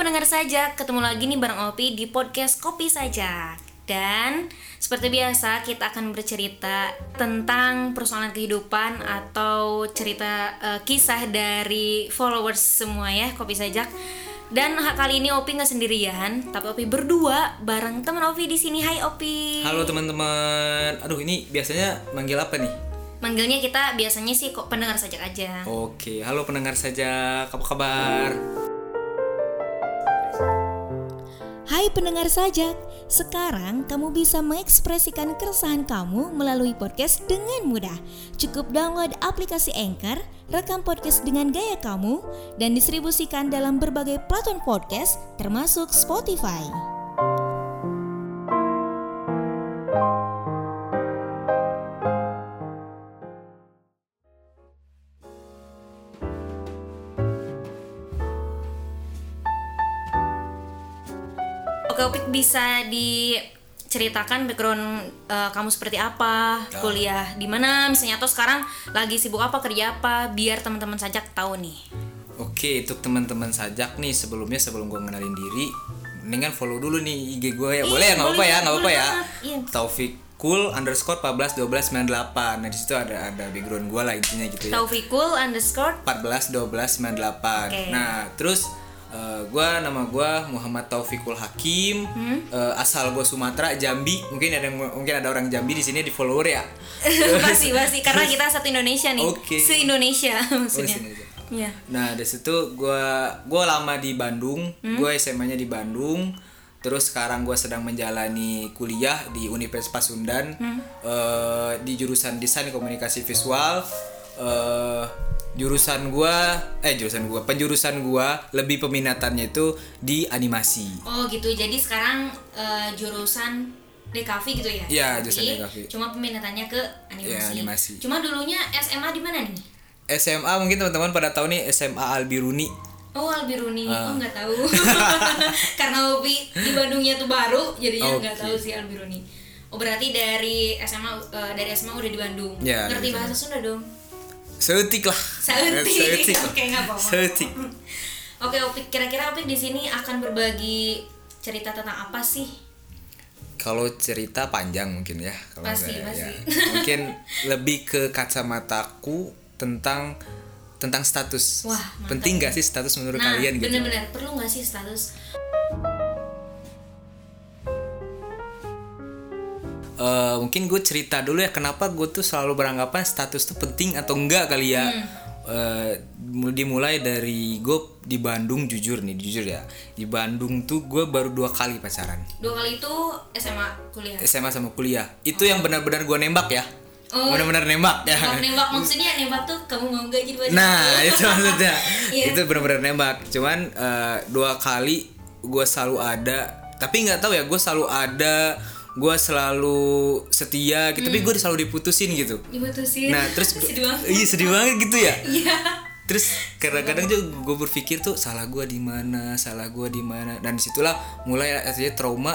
pendengar saja, ketemu lagi nih bareng Opi di podcast Kopi Saja. Dan seperti biasa kita akan bercerita tentang persoalan kehidupan atau cerita eh, kisah dari followers semua ya Kopi Sajak. Dan kali ini Opi nggak sendirian, tapi Opi berdua bareng teman Opi di sini. Hai Opi. Halo teman-teman. Aduh ini biasanya manggil apa nih? Manggilnya kita biasanya sih kok pendengar sajak aja. Oke, halo pendengar saja. Apa kabar? Hai pendengar sajak, sekarang kamu bisa mengekspresikan keresahan kamu melalui podcast dengan mudah. Cukup download aplikasi Anchor, rekam podcast dengan gaya kamu, dan distribusikan dalam berbagai platform podcast termasuk Spotify. Bisa diceritakan background eh, kamu seperti apa, kuliah di mana misalnya atau sekarang lagi sibuk apa, kerja apa, biar teman-teman sajak tahu nih. Oke, untuk teman-teman sajak nih sebelumnya sebelum gue ngenalin diri, mendingan follow dulu nih IG gue ya. Boleh ya, nggak apa-apa ya, nggak apa-apa ya. iya. Taufik Cool underscore 14 12 98 Nah di situ ada ada background gue lah intinya gitu ya Taufikul underscore 14 12 98 Oke. Nah terus eh, gua nama gua Muhammad Taufikul Hakim Hmm? Eh, asal gua Sumatera Jambi mungkin ada mungkin ada orang Jambi di sini di follower ya pasti pasti karena kita satu Indonesia nih, Oke. se Indonesia Oh, maksudnya. sini aja. Iya. Nah dari situ gua gua lama di Bandung Hmm? gua SMA-nya di Bandung terus sekarang gua sedang menjalani kuliah di Universitas Pasundan Hmm? eh, di jurusan desain komunikasi visual eh jurusan gua eh jurusan gua penjurusan gua lebih peminatannya itu di animasi Oh gitu. Jadi sekarang eh, jurusan DKV gitu ya? Iya, jurusan DKV. Cuma peminatannya ke animasi. Iya, animasi. Cuma dulunya SMA di mana nih? SMA mungkin teman-teman pada tahu nih SMA Albiruni Oh Albiruni, Ah. oh nggak tahu. Karena Upi di Bandungnya tuh baru, jadinya nggak Oke. tahu sih Albiruni. Oh berarti dari SMA eh, dari SMA udah di Bandung. Ya, Ngerti bahasa Sunda dong? Seetik lah lah. Oke nggak apa-apa. Seetik. Oke Upi, kira-kira Upi di sini akan berbagi cerita tentang apa sih? Kalau cerita panjang mungkin ya kalau Pasti, saya, pasti. ya. Mungkin lebih ke kacamataku tentang tentang status. Wah, mantap. Penting gak sih status menurut nah, kalian gitu? bener-bener perlu nggak sih status? Eh, mungkin gue cerita dulu ya kenapa gue tuh selalu beranggapan status tuh penting atau enggak kali ya. Hmm. Mul- dimulai dari gue di Bandung jujur nih jujur ya di Bandung tuh gue baru dua kali pacaran Dua kali itu SMA kuliah. SMA sama kuliah itu yang benar-benar gue nembak ya Oh. benar-benar nembak ya Nembak nembak maksudnya nembak tuh kamu mau nggak jadi pacar? Nah itu maksudnya Iya. itu benar-benar nembak. Cuman eh, dua kali gue selalu ada, tapi nggak tahu ya gue selalu ada, gue selalu setia gitu, tapi gue selalu diputusin gitu. Diputusin. Nah terus sedih banget. iya sedih banget gitu ya. Iya. Terus kadang-kadang juga gue berpikir tuh salah gue di mana, salah gue di mana, dan di situlah mulai artinya trauma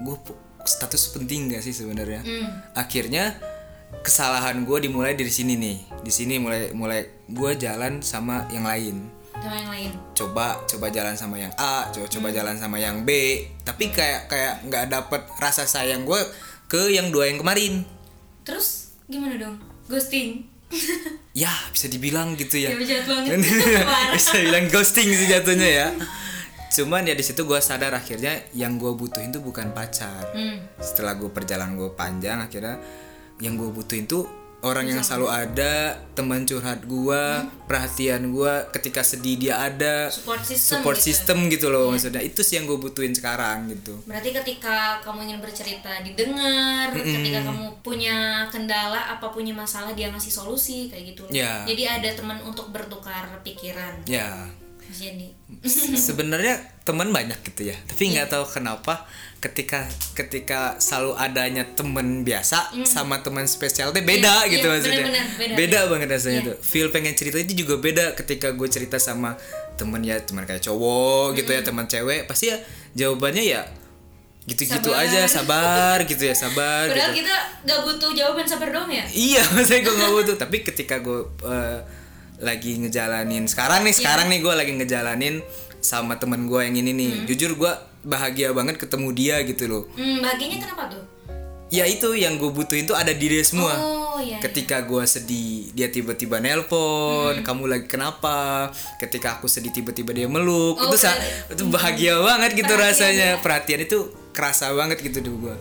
gue status penting gak sih sebenarnya. Hmm. Akhirnya kesalahan gue dimulai dari sini nih, di sini mulai mulai gue jalan sama yang lain. Sama yang lain. Coba coba jalan sama yang A, coba coba jalan sama yang B, tapi kayak kayak nggak dapet rasa sayang gue ke yang dua yang kemarin. Terus gimana dong? Ghosting. Ya bisa dibilang gitu ya. Ya, banget. Bisa bilang ghosting sih jatuhnya ya cuman ya di situ gue sadar akhirnya yang gue butuhin tuh bukan pacar Hmm. setelah gue perjalanan gue panjang akhirnya yang gue butuhin tuh orang yang selalu ada teman curhat gue perhatian gue ketika sedih dia ada Support system. support gitu. system gitu loh maksudnya itu sih yang gue butuhin sekarang gitu Berarti ketika kamu ingin bercerita didengar, ketika kamu punya kendala apa punya masalah dia ngasih solusi kayak gitu. Ya. Jadi ada teman untuk bertukar pikiran. ya Mas Jadi. sebenarnya teman banyak gitu ya tapi nggak tahu kenapa ketika ketika selalu adanya temen biasa sama teman spesial teh beda Iya, gitu iya, maksudnya bener-bener, beda, banget rasanya Iya. tuh feel pengen cerita itu juga beda ketika gue cerita sama temen ya teman kayak cowok gitu ya teman cewek pasti ya jawabannya ya gitu-gitu Sabar. aja sabar gitu ya sabar Padahal gitu. kita gak butuh jawaban sabar dong ya. Iya, maksudnya gue nggak butuh. Tapi ketika gue eh, lagi ngejalanin. Sekarang nih, sekarang nih gue lagi ngejalanin sama temen gue yang ini nih. Jujur gue bahagia banget ketemu dia gitu loh. Hmm, bahagianya kenapa tuh? ya itu yang gue butuhin tuh ada di dia semua. Oh iya. ketika gue sedih dia tiba-tiba nelpon kamu lagi kenapa? Ketika aku sedih tiba-tiba dia meluk. Oh, itu sa- berarti- itu bahagia banget gitu Perhatian rasanya. ya. perhatian itu kerasa banget gitu di gue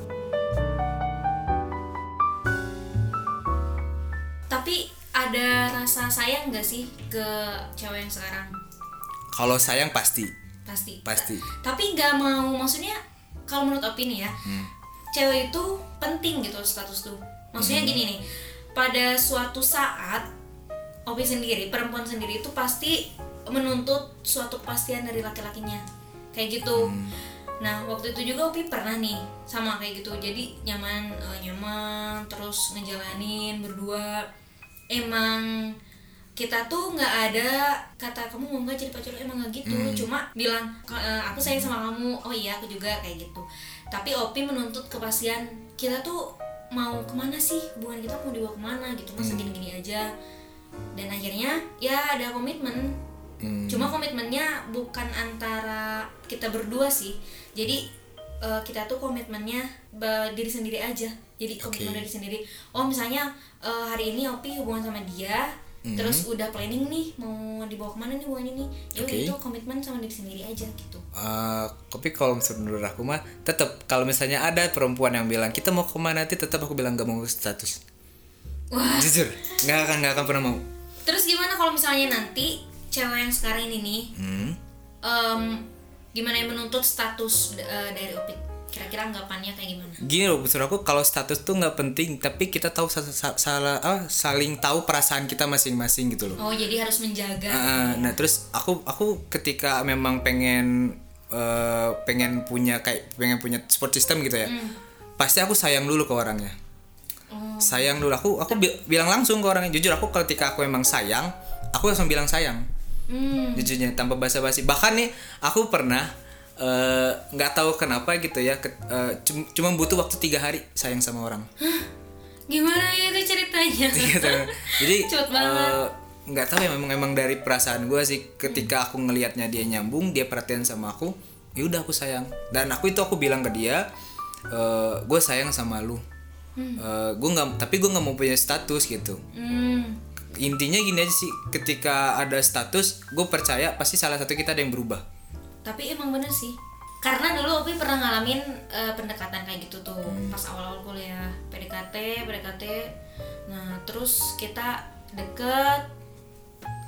sayang gak sih ke cewek yang sekarang? kalau sayang pasti Pasti. Pasti. Ta- tapi nggak mau maksudnya kalau menurut opini ya, Hmm. cewek itu penting gitu status tuh. Maksudnya Hmm. gini nih, pada suatu saat Opi sendiri, perempuan sendiri itu pasti menuntut suatu kepastian dari laki-lakinya. Kayak gitu. Hmm. Nah, waktu itu juga Opi pernah nih sama kayak gitu. Jadi nyaman eh, nyaman terus ngejalanin berdua. Emang kita tuh nggak ada kata kamu mau nggak jadi pacar? Lu?" emang nggak gitu. Cuma bilang "Ka- eh, aku sayang sama kamu. Oh iya aku juga kayak gitu. Tapi Opi menuntut kepastian kita tuh mau ke mana sih? Hubungan kita mau dibawa ke mana gitu? Masa gini-gini aja. Dan akhirnya ya ada komitmen. Hmm. cuma komitmennya bukan antara kita berdua sih. Jadi eh, kita tuh komitmennya be- diri sendiri aja. Jadi komitmen Oke. diri sendiri. Oh misalnya eh, hari ini Opi hubungan sama dia Hmm. terus udah planning nih mau dibawa ke mana nih hubungan ini? Ya Oke. itu komitmen sama diri sendiri aja gitu. Eh, tapi kalau menurut aku mah tetap kalau misalnya ada perempuan yang bilang kita mau ke mana? Nanti tetap aku bilang gak mau status. Wah. Jujur nggak akan nggak akan pernah mau. Terus gimana kalau misalnya nanti cewek yang sekarang ini nih hmm. em, gimana yang menuntut status eh, dari Opi kira-kira anggapannya kayak gimana? Gini loh menurut aku kalau status tuh nggak penting tapi kita tahu sa- sa- salah ah, saling tahu perasaan kita masing-masing gitu loh. Oh jadi harus menjaga. Ah, nah terus aku aku ketika memang pengen eh, pengen punya kayak pengen punya support system gitu ya pasti aku sayang dulu ke orangnya. Oh. sayang dulu. Aku aku bi- bilang langsung ke orangnya. Jujur aku ketika aku emang sayang aku langsung bilang sayang. Hmm. jujurnya tanpa basa-basi. Bahkan nih aku pernah eh, nggak tahu kenapa gitu ya ke- cum- cuma butuh waktu tiga hari sayang sama orang. Gimana ya itu ceritanya? Gitu. jadi eh, nggak tahu ya memang memang dari perasaan gue sih ketika aku ngelihatnya dia nyambung dia perhatian sama aku ya udah aku sayang. Dan aku itu aku bilang ke dia gue sayang sama lu. Eh, gue nggak tapi gue nggak mau punya status gitu. Hmm. intinya gini aja sih ketika ada status gue percaya pasti salah satu kita ada yang berubah tapi emang bener sih. Karena dulu Opi pernah ngalamin eh, pendekatan kayak gitu tuh. Pas awal-awal kuliah. PDKT PDKT nah terus kita deket.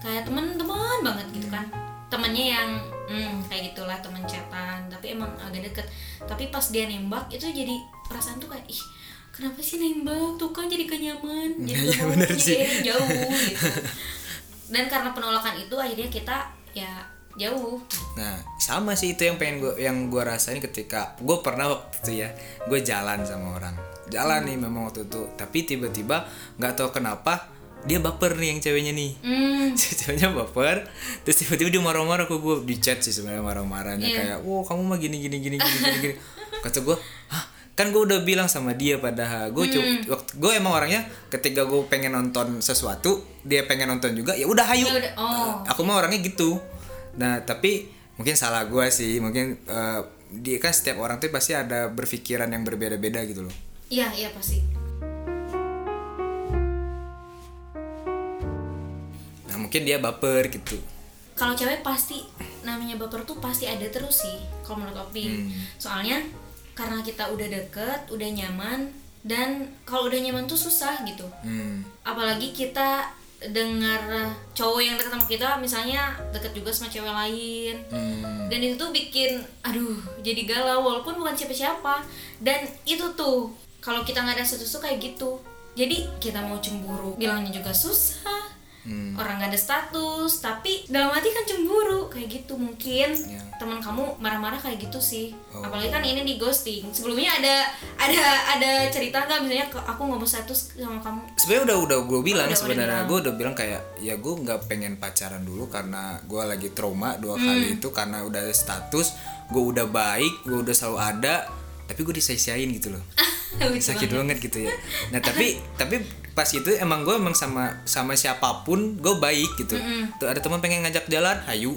Kayak teman-teman banget gitu kan. Temennya yang hmm, kayak gitulah teman chatan. Tapi emang agak deket. Tapi pas dia nembak itu jadi perasaan tuh kayak ih kenapa sih nembak? Tuh kan jadi gak nyaman. Jadi Iya, gak mau bener jadi sih. jauh gitu. Dan karena penolakan itu akhirnya kita ya jauh Nah, sama sih itu yang pengen gue yang gue rasain ketika gue pernah waktu itu ya, gue jalan sama orang, jalan nih memang waktu itu, tapi tiba-tiba nggak tahu kenapa dia baper nih yang ceweknya nih, hmm. si ceweknya baper, terus tiba-tiba dia marah-marah ke gue di chat sih sebenarnya marah-marahnya Iya. kayak, wow kamu mah gini gini gini gini gini, gini. kata gue, hah kan gue udah bilang sama dia padahal gue waktu gue emang orangnya ketika gue pengen nonton sesuatu dia pengen nonton juga ya udah hayu Ya oh. aku mah orangnya gitu nah tapi mungkin salah gue sih mungkin eh, dia kan setiap orang tuh pasti ada berpikiran yang berbeda-beda gitu loh Iya, iya pasti. nah mungkin dia baper gitu Kalau cewek pasti namanya baper tuh pasti ada terus sih kalau menurut Opi. Soalnya karena kita udah deket, udah nyaman dan kalau udah nyaman tuh susah gitu. hmm. Apalagi kita dengar cowok yang deket sama kita misalnya deket juga sama cewek lain. Hmm. Dan itu tuh bikin aduh jadi galau walaupun bukan siapa-siapa. Dan itu tuh kalau kita nggak ada status tuh kayak gitu. Jadi kita mau cemburu bilangnya juga susah. Hmm. orang nggak ada status tapi dalam hati kan cemburu kayak gitu mungkin Ya. teman kamu marah-marah kayak gitu sih Oh. apalagi kan ini di ghosting sebelumnya ada ada ada cerita nggak misalnya aku nggak mau status sama kamu sebenarnya udah udah gue bilang Oh, udah- udah sebenarnya bilang. gue udah bilang kayak ya gue nggak pengen pacaran dulu karena gue lagi trauma dua Hmm. kali itu karena udah ada status gue udah baik gue udah selalu ada tapi gue disisiain gitu loh sakit banget. banget gitu ya nah tapi tapi pas itu emang gue emang sama sama siapa pun gue baik gitu. Tuh ada teman pengen ngajak jalan hayu.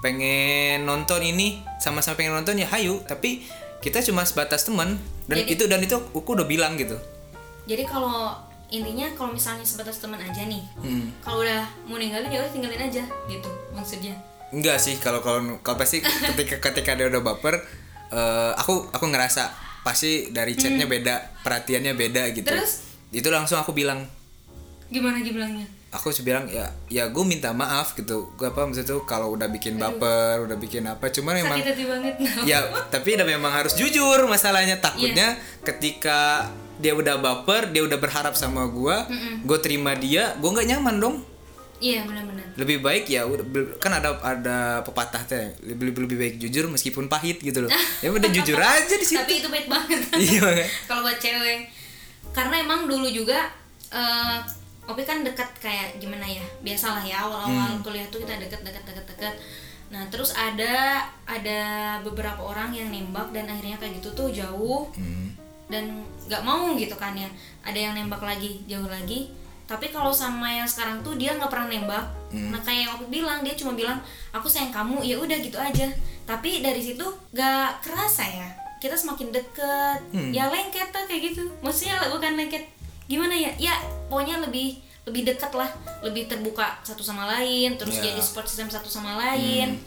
Pengen nonton ini sama-sama pengen nonton ya hayu. Tapi kita cuma sebatas teman dan Jadi- itu dan itu aku udah bilang gitu. Jadi kalau intinya kalau misalnya sebatas teman aja nih Hmm. kalau udah mau ninggalin ya udah tinggalin aja gitu maksudnya. Enggak sih kalau kalau kalau pasti ketika ketika dia udah baper eh, aku aku ngerasa pasti dari chatnya beda perhatiannya beda gitu. Hmm. Terus? Itu langsung aku bilang. Gimana bilangnya? Aku bilang ya ya gue minta maaf gitu. Gue apa maksud tuh kalau udah bikin baper udah bikin apa cuman memang sakit hati banget ya tapi udah memang harus jujur masalahnya. Takutnya ketika dia udah baper dia udah berharap sama gue gue terima dia gue nggak nyaman dong. Iya benar-benar. Lebih baik ya kan ada ada pepatah teh lebih lebih baik jujur meskipun pahit gitu loh. Ya udah jujur aja di situ. Tapi itu baik banget. Iya. Kalau buat cewek karena emang dulu juga eh Opi kan dekat kayak gimana ya biasalah ya awal-awal Hmm. kuliah tuh kita deket deket deket deket. Nah terus ada ada beberapa orang yang nembak dan akhirnya kayak gitu tuh jauh. Hmm. dan nggak mau gitu kan ya ada yang nembak lagi jauh lagi. Tapi kalau sama yang sekarang tuh dia nggak pernah nembak. Nah kayak yang aku bilang dia cuma bilang aku sayang kamu ya udah gitu aja. Tapi dari situ nggak kerasa ya kita semakin deket. Ya lengket lah kayak gitu. Maksudnya bukan lengket. Gimana ya? Ya pokoknya lebih lebih dekat lah. Lebih terbuka satu sama lain terus Ya. jadi support system satu sama lain.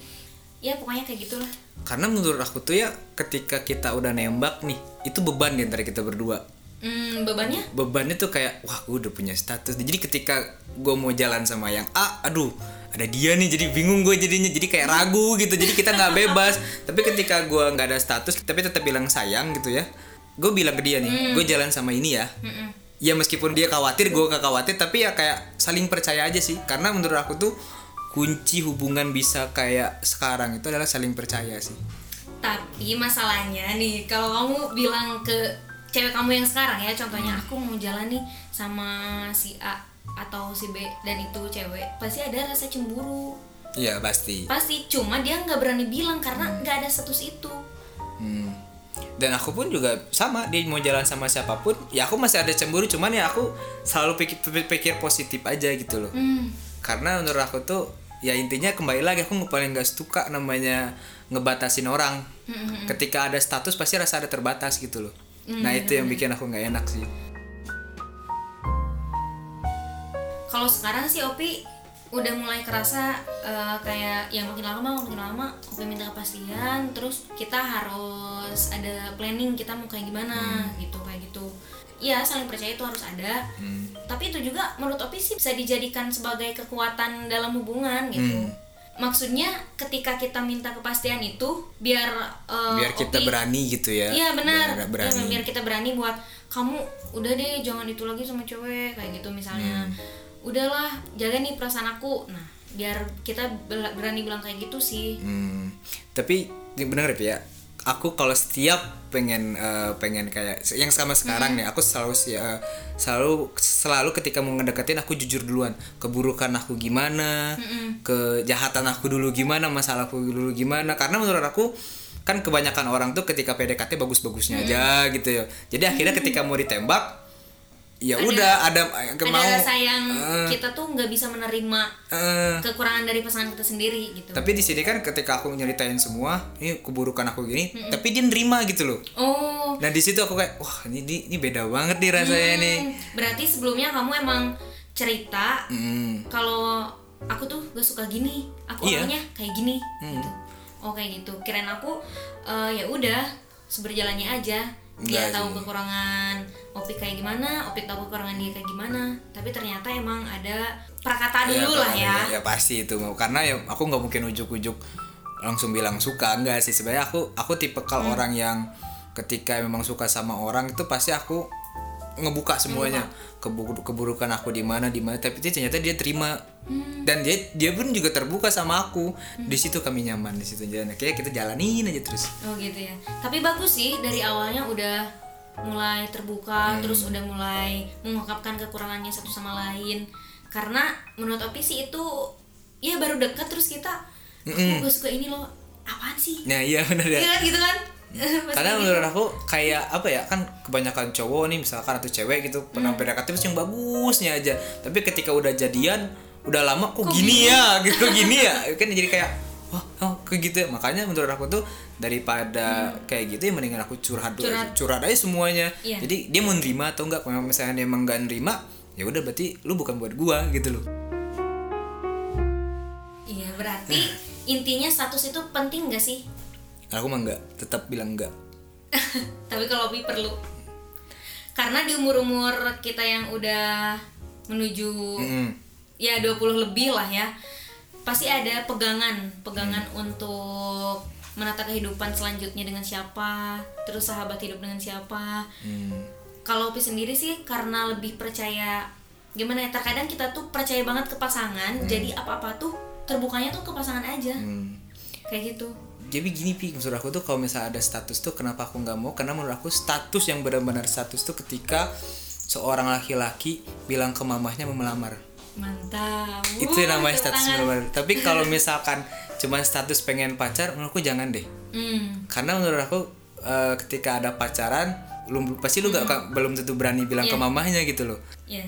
Ya pokoknya kayak gitulah. Karena menurut aku tuh ya ketika kita udah nembak nih itu beban di antara kita berdua. Hmm, bebannya? Bebannya tuh kayak wah gue udah punya status. Jadi ketika gue mau jalan sama yang A aduh ada dia nih jadi bingung gue jadinya jadi kayak ragu gitu jadi kita nggak bebas. Tapi ketika gue nggak ada status tapi tetap bilang sayang gitu ya gue bilang ke dia nih gue jalan sama ini ya. Ya meskipun dia khawatir gue gak khawatir tapi ya kayak saling percaya aja sih. Karena menurut aku tuh kunci hubungan bisa kayak sekarang itu adalah saling percaya sih. Tapi masalahnya nih, kalau kamu bilang ke cewek kamu yang sekarang ya, contohnya Hmm. aku mau jalan nih sama si A atau si B dan itu cewek, pasti ada rasa cemburu. iya pasti Pasti, cuma dia nggak berani bilang karena nggak ada status itu. Hmm. Dan aku pun juga sama dia mau jalan sama siapa pun, ya aku masih ada cemburu, cuman ya aku selalu pikir, pikir, positif aja gitu loh. Hmm. Karena menurut aku tuh ya intinya kembali lagi aku nggak paling nggak suka namanya ngebatasin orang. Ketika ada status pasti rasa ada terbatas gitu loh. Nah itu yang bikin aku nggak enak sih. Kalau sekarang sih Opi udah mulai kerasa eh, kayak yang makin lama makin lama Opi minta kepastian, terus kita harus ada planning kita mau kayak gimana gitu kayak gitu. Ya saling percaya itu harus ada. Tapi itu juga menurut Opi sih bisa dijadikan sebagai kekuatan dalam hubungan gitu. Maksudnya ketika kita minta kepastian itu biar eh, Biar kita Opi- berani gitu ya. Iya benar. Biar Iya, berani. biar kita berani buat kamu udah deh jangan itu lagi sama cewek kayak gitu misalnya. Hmm. Udahlah jaga nih perasaan aku. Nah biar kita berani bilang kayak gitu sih. Hmm, tapi ini bener ya. Aku kalau setiap pengen eh, pengen kayak yang sama sekarang nih, aku selalu sih eh, selalu selalu ketika mau ngedeketin aku jujur duluan. Keburukan aku gimana, kejahatan aku dulu gimana, masalahku dulu gimana. Karena menurut aku kan kebanyakan orang tuh ketika PDKT bagus-bagusnya aja gitu ya. Jadi akhirnya ketika mau ditembak ya udah ada, Ada mau. rasa yang eh, kita tuh nggak bisa menerima eh, kekurangan dari pasangan kita sendiri gitu. tapi di sini kan ketika aku nyeritain semua ini keburukan aku gini tapi dia nerima gitu loh. Oh, nah di situ aku kayak wah ini ini, beda banget nih rasanya nih hmm, berarti sebelumnya kamu emang cerita Hmm. kalau aku tuh gak suka gini aku Iya. orangnya kayak gini gitu. Oh kayak gitu. Kirain aku eh, ya udah seberjalannya aja dia Enggak tahu sih. kekurangan Opik kayak gimana Opik tahu kekurangan dia kayak gimana. Tapi ternyata emang ada prakata dulu lah ya. ya pasti itu. Karena ya aku nggak mungkin ujuk-ujuk langsung bilang suka. Enggak sih. Sebenarnya aku aku tipe kal Hmm. orang yang ketika memang suka sama orang itu pasti aku ngebuka semuanya. Kebu- keburukan aku di mana di mana tapi dia ternyata dia terima. Hmm. dan dia dia pun juga terbuka sama aku. Di situ kami nyaman di situ jalan. Kayak kita jalanin aja terus. Oh gitu ya. Tapi bagus sih dari awalnya udah mulai terbuka terus udah mulai mengungkapkan kekurangannya satu sama lain. Karena menurut Opi sih itu ya baru dekat terus kita aku gak suka ini loh apaan sih? Nah iya benar ya. Iya kan gitu kan karena gitu. menurut aku kayak apa ya kan kebanyakan cowok nih misalkan atau cewek gitu pernah Hmm. PDKT terus yang bagusnya aja tapi ketika udah jadian udah lama kok, gini ya gitu gini ya kan jadi kayak wah oh, kayak gitu ya makanya menurut aku tuh daripada kayak gitu ya mendingan aku curhat dulu Hmm. Curhat. curhat aja semuanya Iya. jadi dia mau nerima atau enggak kalau misalnya dia emang gak nerima ya udah berarti lu bukan buat gua gitu loh iya berarti intinya status itu penting gak sih aku mah enggak tetap bilang enggak tapi kalau Opi perlu. Karena di umur-umur kita yang udah menuju Mm-mm. ya 20 lebih lah ya pasti ada pegangan pegangan untuk menata kehidupan selanjutnya dengan siapa terus sahabat hidup dengan siapa. Hmm. kalau Opi sendiri sih karena lebih percaya gimana ya terkadang kita tuh percaya banget ke pasangan jadi apa-apa tuh terbukanya tuh ke pasangan aja. Hmm. kayak gitu jadi gini pi menurut aku tuh kalau misalnya ada status tuh kenapa aku nggak mau? Karena menurut aku status yang benar-benar status tuh ketika seorang laki-laki bilang ke mamahnya mau melamar. Mantap. Itu Wuh, namanya status benar-benar. Tapi kalau misalkan cuma status pengen pacar menurutku jangan deh. Hmm. karena menurut aku eh, ketika ada pacaran lu pasti lu gak belum tentu berani bilang ke Iya. mamahnya gitu loh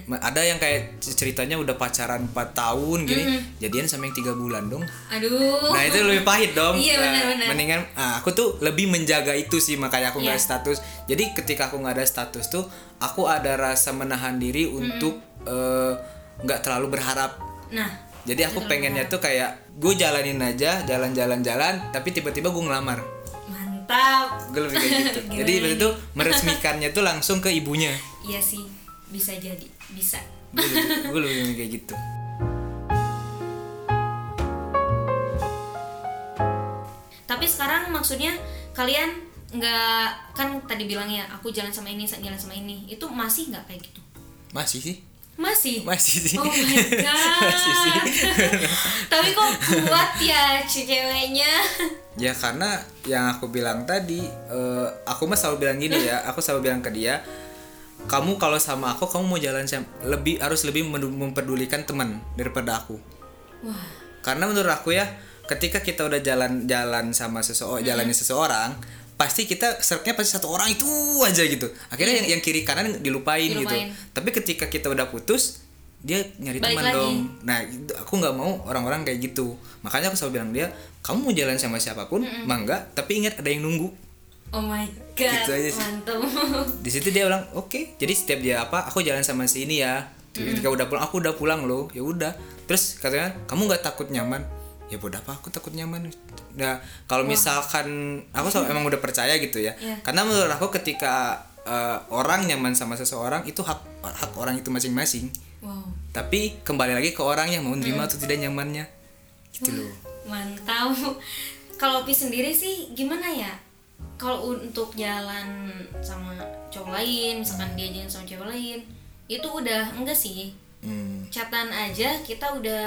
Ma- ada yang kayak ceritanya udah pacaran 4 tahun gini jadian sama yang tiga bulan dong aduh Nah itu lebih pahit dong. Iya, Nah, benar-benar. Mendingan, ah, aku tuh lebih menjaga itu sih makanya aku nggak Iya. status. Jadi ketika aku nggak ada status tuh, aku ada rasa menahan diri untuk eh, nggak terlalu berharap. nah Jadi aku pengennya tuh kayak gue jalanin aja, jalan-jalan-jalan, tapi tiba-tiba gue ngelamar. Mantap Gue lebih kayak gitu. Jadi waktu itu meresmikannya tuh langsung ke ibunya. iya sih bisa jadi bisa Gue lebih, gue lebih kayak gitu. tapi sekarang maksudnya kalian nggak kan tadi bilangnya aku jalan sama ini jalan sama ini itu masih nggak kayak gitu Masih sih. Masih Masih sih. Oh my god. Masih sih. Tapi kok kuat ya si ceweknya? Ya karena yang aku bilang tadi, eh, aku mah selalu bilang gini ya, aku selalu bilang ke dia, kamu kalau sama aku kamu mau jalan sama lebih harus lebih memperdulikan teman daripada aku. Wah, Karena menurut aku ya, ketika kita udah jalan-jalan sama seseorang, jalani seseorang, pasti kita serknya pasti satu orang itu aja gitu. Akhirnya yang, yang kiri kanan dilupain, gitu. Dilupain. Tapi ketika kita udah putus, dia nyari Balik teman lagi. dong. Nah, aku nggak mau orang-orang kayak gitu. Makanya aku selalu bilang dia, kamu mau jalan sama siapa pun, mangga, tapi ingat ada yang nunggu. oh my god, Gitu aja sih. mantap. Di situ dia bilang, oke. Jadi setiap dia apa, aku jalan sama si ini ya. Ketika udah pulang, aku udah pulang loh. Ya udah. Terus katanya, kamu nggak takut nyaman? Ya bodoh apa aku takut nyaman. Nah, kalau misalkan aku selalu emang udah percaya gitu ya. Iya. Karena menurut aku ketika eh, orang nyaman sama seseorang itu hak hak orang itu masing-masing. Wow, Tapi kembali lagi ke orang yang mau nerima atau tidak nyamannya. Gitu loh. mantap. Kalau Pi sendiri sih gimana ya? Kalau untuk jalan sama cowok lain, misalkan dia jalan sama cewek lain, itu udah enggak sih? Hmm. Catatan aja kita udah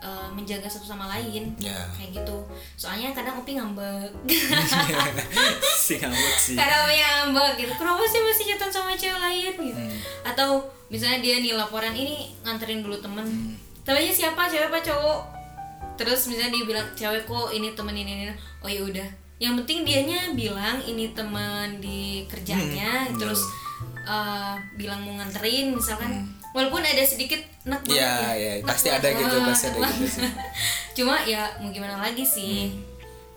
eh, menjaga satu sama lain. Ya. Kayak gitu. Soalnya kadang Upi ngambek. si ngambek sih. kadang Upi ngambek gitu. Kenapa sih masih catatan sama cewek lain gitu? Hmm. Atau misalnya dia nih laporan ini nganterin dulu temen. Hmm. Tapi siapa cewek apa cowok? Terus misalnya dia bilang cewek kok ini temen ini, ini. Oh ya udah. Yang penting dianya bilang ini teman di kerjanya, Hmm, terus eh, bilang mau nganterin misalkan. Walaupun ada sedikit enak banget Iya, ya. iya, Enak pasti ada gitu, pasti ada gitu sih. Cuma ya mau gimana lagi sih?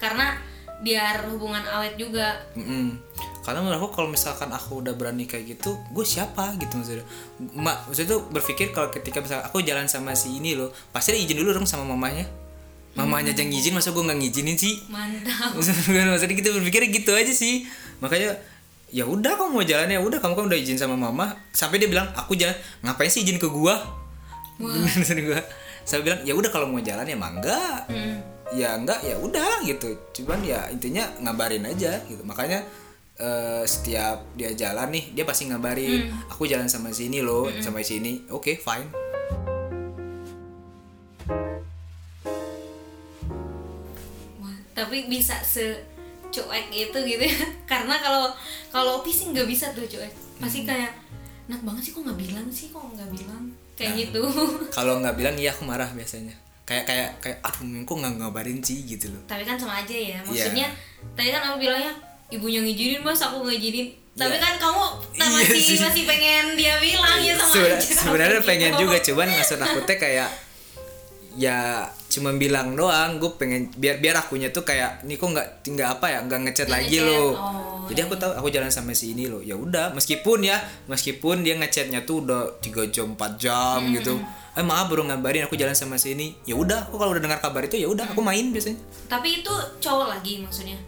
Karena biar hubungan awet juga. Mm-mm. Karena menurut aku kalau misalkan aku udah berani kayak gitu, gue siapa gitu maksudnya. Mak, maksudnya tuh berpikir kalau ketika misalkan aku jalan sama si ini loh, pasti dia izin dulu dong sama mamanya. Mamanya aja yang izin, masa gue nggak ngizinin sih? Mantap. Maksudnya maksudnya kita berpikir gitu aja sih. Makanya ya udah kamu mau jalan ya? Udah kamu kan udah izin sama mama. Sampai dia bilang aku jalan. Ngapain sih izin ke gua? Maksud gua. Saya bilang ya udah kalau mau jalan ya mangga. Hmm. ya enggak ya udah gitu. Cuman ya intinya ngabarin aja gitu. Makanya eh, setiap dia jalan nih dia pasti ngabarin aku jalan sama sini loh sama sini. Oke fine. Wah, tapi bisa se cuek itu gitu ya. Karena kalau kalau Opi sih nggak bisa tuh cuek. Pasti kayak enak banget sih kok nggak bilang sih kok nggak bilang? Kayak gitu. kalau nggak bilang iya aku marah biasanya. Kayak kayak kayak aduh kok nggak ngabarin sih? gitu loh. Tapi kan sama aja Iya. ya maksudnya tadi kan aku bilangnya ibunya ngizinin mas aku nggak izinin tapi Ya. kan kamu tak Iya masih sih. masih pengen dia bilang ya sama Seben- aja. sebenarnya gitu. pengen juga cuman maksud aku teh kayak ya cuma bilang doang gue pengen biar biar akunya tuh kayak ini kok nggak nggak apa ya nggak ngechat lagi ngechat. loh Oh, jadi aku tahu aku jalan sama si ini loh. Ya udah meskipun ya meskipun dia ngechatnya tuh udah tiga jam 4 jam gitu. Eh maaf baru ngabarin aku jalan sama si ini ya udah aku kalau udah dengar kabar itu ya udah aku main biasanya. Tapi itu cowok lagi maksudnya?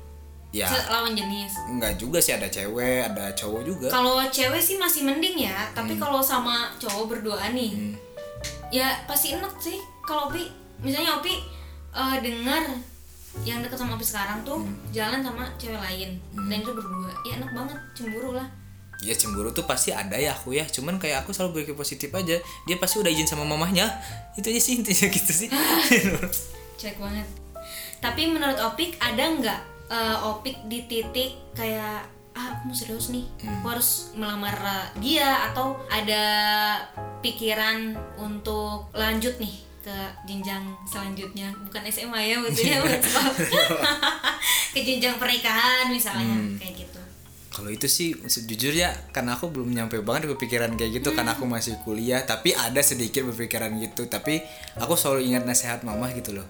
Ya. Lawan jenis? Nggak juga sih ada cewek ada cowok juga. Kalau cewek sih masih mending ya Hmm. tapi kalau sama cowok berdua nih ya pasti enak sih kalau Opi misalnya Opi eh, dengar yang deket sama Opi sekarang tuh Hmm. jalan sama cewek lain. Dan itu berdua. Ya enak banget. Cemburu lah. Ya cemburu tuh pasti ada ya aku ya. Cuman kayak aku selalu berpikir positif aja. Dia pasti udah izin sama mamahnya. Itu aja sih intinya gitu sih. Cek banget. Tapi menurut Opik ada nggak eh, Opik di titik kayak ah aku mau serius nih. Hmm. aku harus melamar eh, dia atau ada pikiran untuk lanjut nih ke jenjang selanjutnya. Bukan SMA ya maksudnya. Sekolah. ke jenjang pernikahan misalnya Hmm. kayak gitu. Kalau itu sih sejujurnya karena aku belum nyampe banget berpikiran kayak gitu karena aku masih kuliah tapi ada sedikit berpikiran gitu. Tapi aku selalu ingat nasihat mama gitu loh.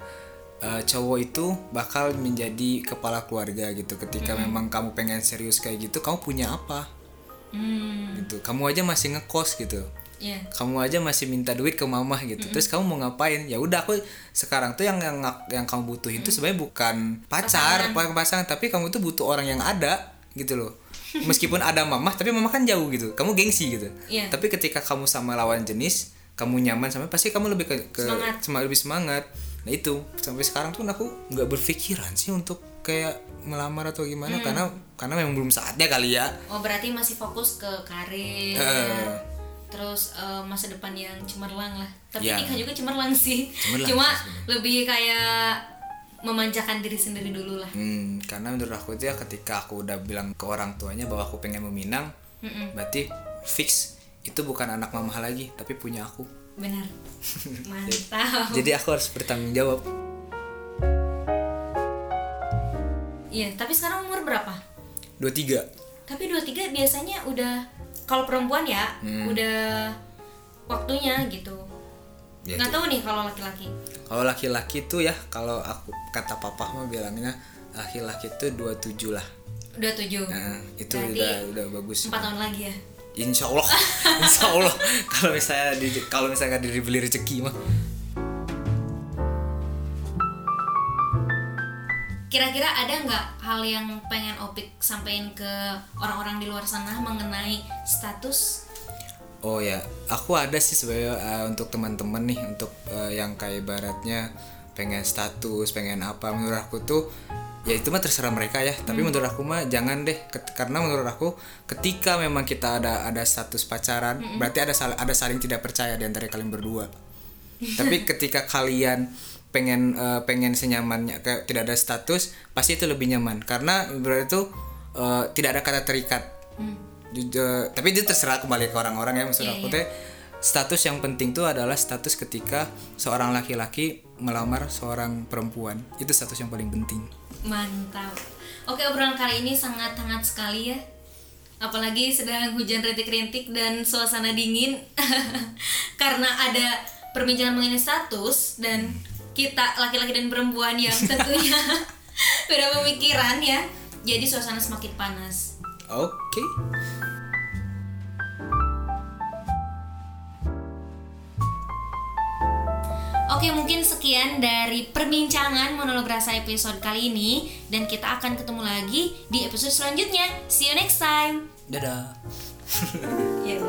Eh, cowok itu bakal menjadi kepala keluarga gitu. Ketika memang kamu pengen serius kayak gitu kamu punya apa? Hmm. Gitu. Kamu aja masih ngekos gitu ya kamu aja masih minta duit ke mamah gitu. Terus kamu mau ngapain? Ya udah aku sekarang tuh yang yang yang kamu butuhin tuh sebenarnya bukan pacar bukan pasangan tapi kamu tuh butuh orang yang ada gitu loh. Meskipun ada mamah tapi mamah kan jauh gitu. Kamu gengsi gitu. Iya. tapi ketika kamu sama lawan jenis kamu nyaman sama pasti kamu lebih ke, ke Semangat. sema- lebih semangat. Nah itu. Sampai sekarang tuh aku nggak berpikiran sih untuk kayak melamar atau gimana karena karena memang belum saatnya kali ya. Oh berarti masih fokus ke karir. Eh. Terus eh, masa depan yang cemerlang lah tapi Ya. nikah juga cemerlang sih Cemerlang cuma sih lebih kayak memanjakan diri sendiri dulu lah Hmm, karena menurut aku tuh ya ketika aku udah bilang ke orang tuanya bahwa aku pengen meminang, berarti fix itu bukan anak mama lagi, tapi punya aku. benar mantap Jadi aku harus bertanggung jawab. iya tapi sekarang umur berapa Dua tiga. tapi 23 biasanya udah kalau perempuan ya Hmm. udah waktunya gitu Ya, nggak tahu nih kalau laki-laki Kalau laki-laki tuh ya, kalau aku kata papa mah bilangnya laki-laki tuh 27 lah. udah tujuh Nah, itu Berarti udah udah bagus. empat tahun lagi ya Insya Allah, Insya Allah. kalau misalnya di, kalau misalnya dibeli rezeki mah. Kira-kira ada nggak hal yang pengen Opik sampaikan ke orang-orang di luar sana mengenai status? Oh ya, aku ada sih sebenarnya eh, untuk teman-teman nih untuk eh, yang kayak ibaratnya pengen status, pengen apa menurut aku tuh ya itu mah terserah mereka ya. Tapi menurut aku mah jangan deh Ket- karena menurut aku ketika memang kita ada ada status pacaran, berarti ada sal- ada saling tidak percaya di antara kalian berdua. Tapi ketika kalian pengen eh, pengen senyamannya kayak tidak ada status, pasti itu lebih nyaman karena berarti itu eh, tidak ada kata terikat. Jujur- tapi itu terserah kembali ke orang-orang ya maksud Iya, aku iya. teh status yang penting tuh adalah status ketika seorang laki-laki melamar seorang perempuan itu status yang paling penting Mantap. Oke obrolan kali ini sangat hangat sekali ya. Apalagi sedang hujan rintik-rintik dan suasana dingin karena ada perbincangan mengenai status dan kita laki-laki dan perempuan yang tentunya beda pemikiran ya. Jadi suasana semakin panas. oke Oke mungkin sekian dari perbincangan monolog rasa episode kali ini dan kita akan ketemu lagi di episode selanjutnya. See you next time. dadah Hai,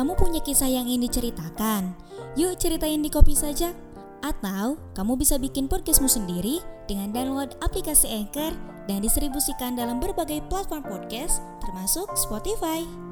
kamu punya kisah yang ingin diceritakan? Yuk ceritain di kopi saja. Atau kamu bisa bikin podcastmu sendiri dengan download aplikasi Anchor dan distribusikan dalam berbagai platform podcast termasuk Spotify.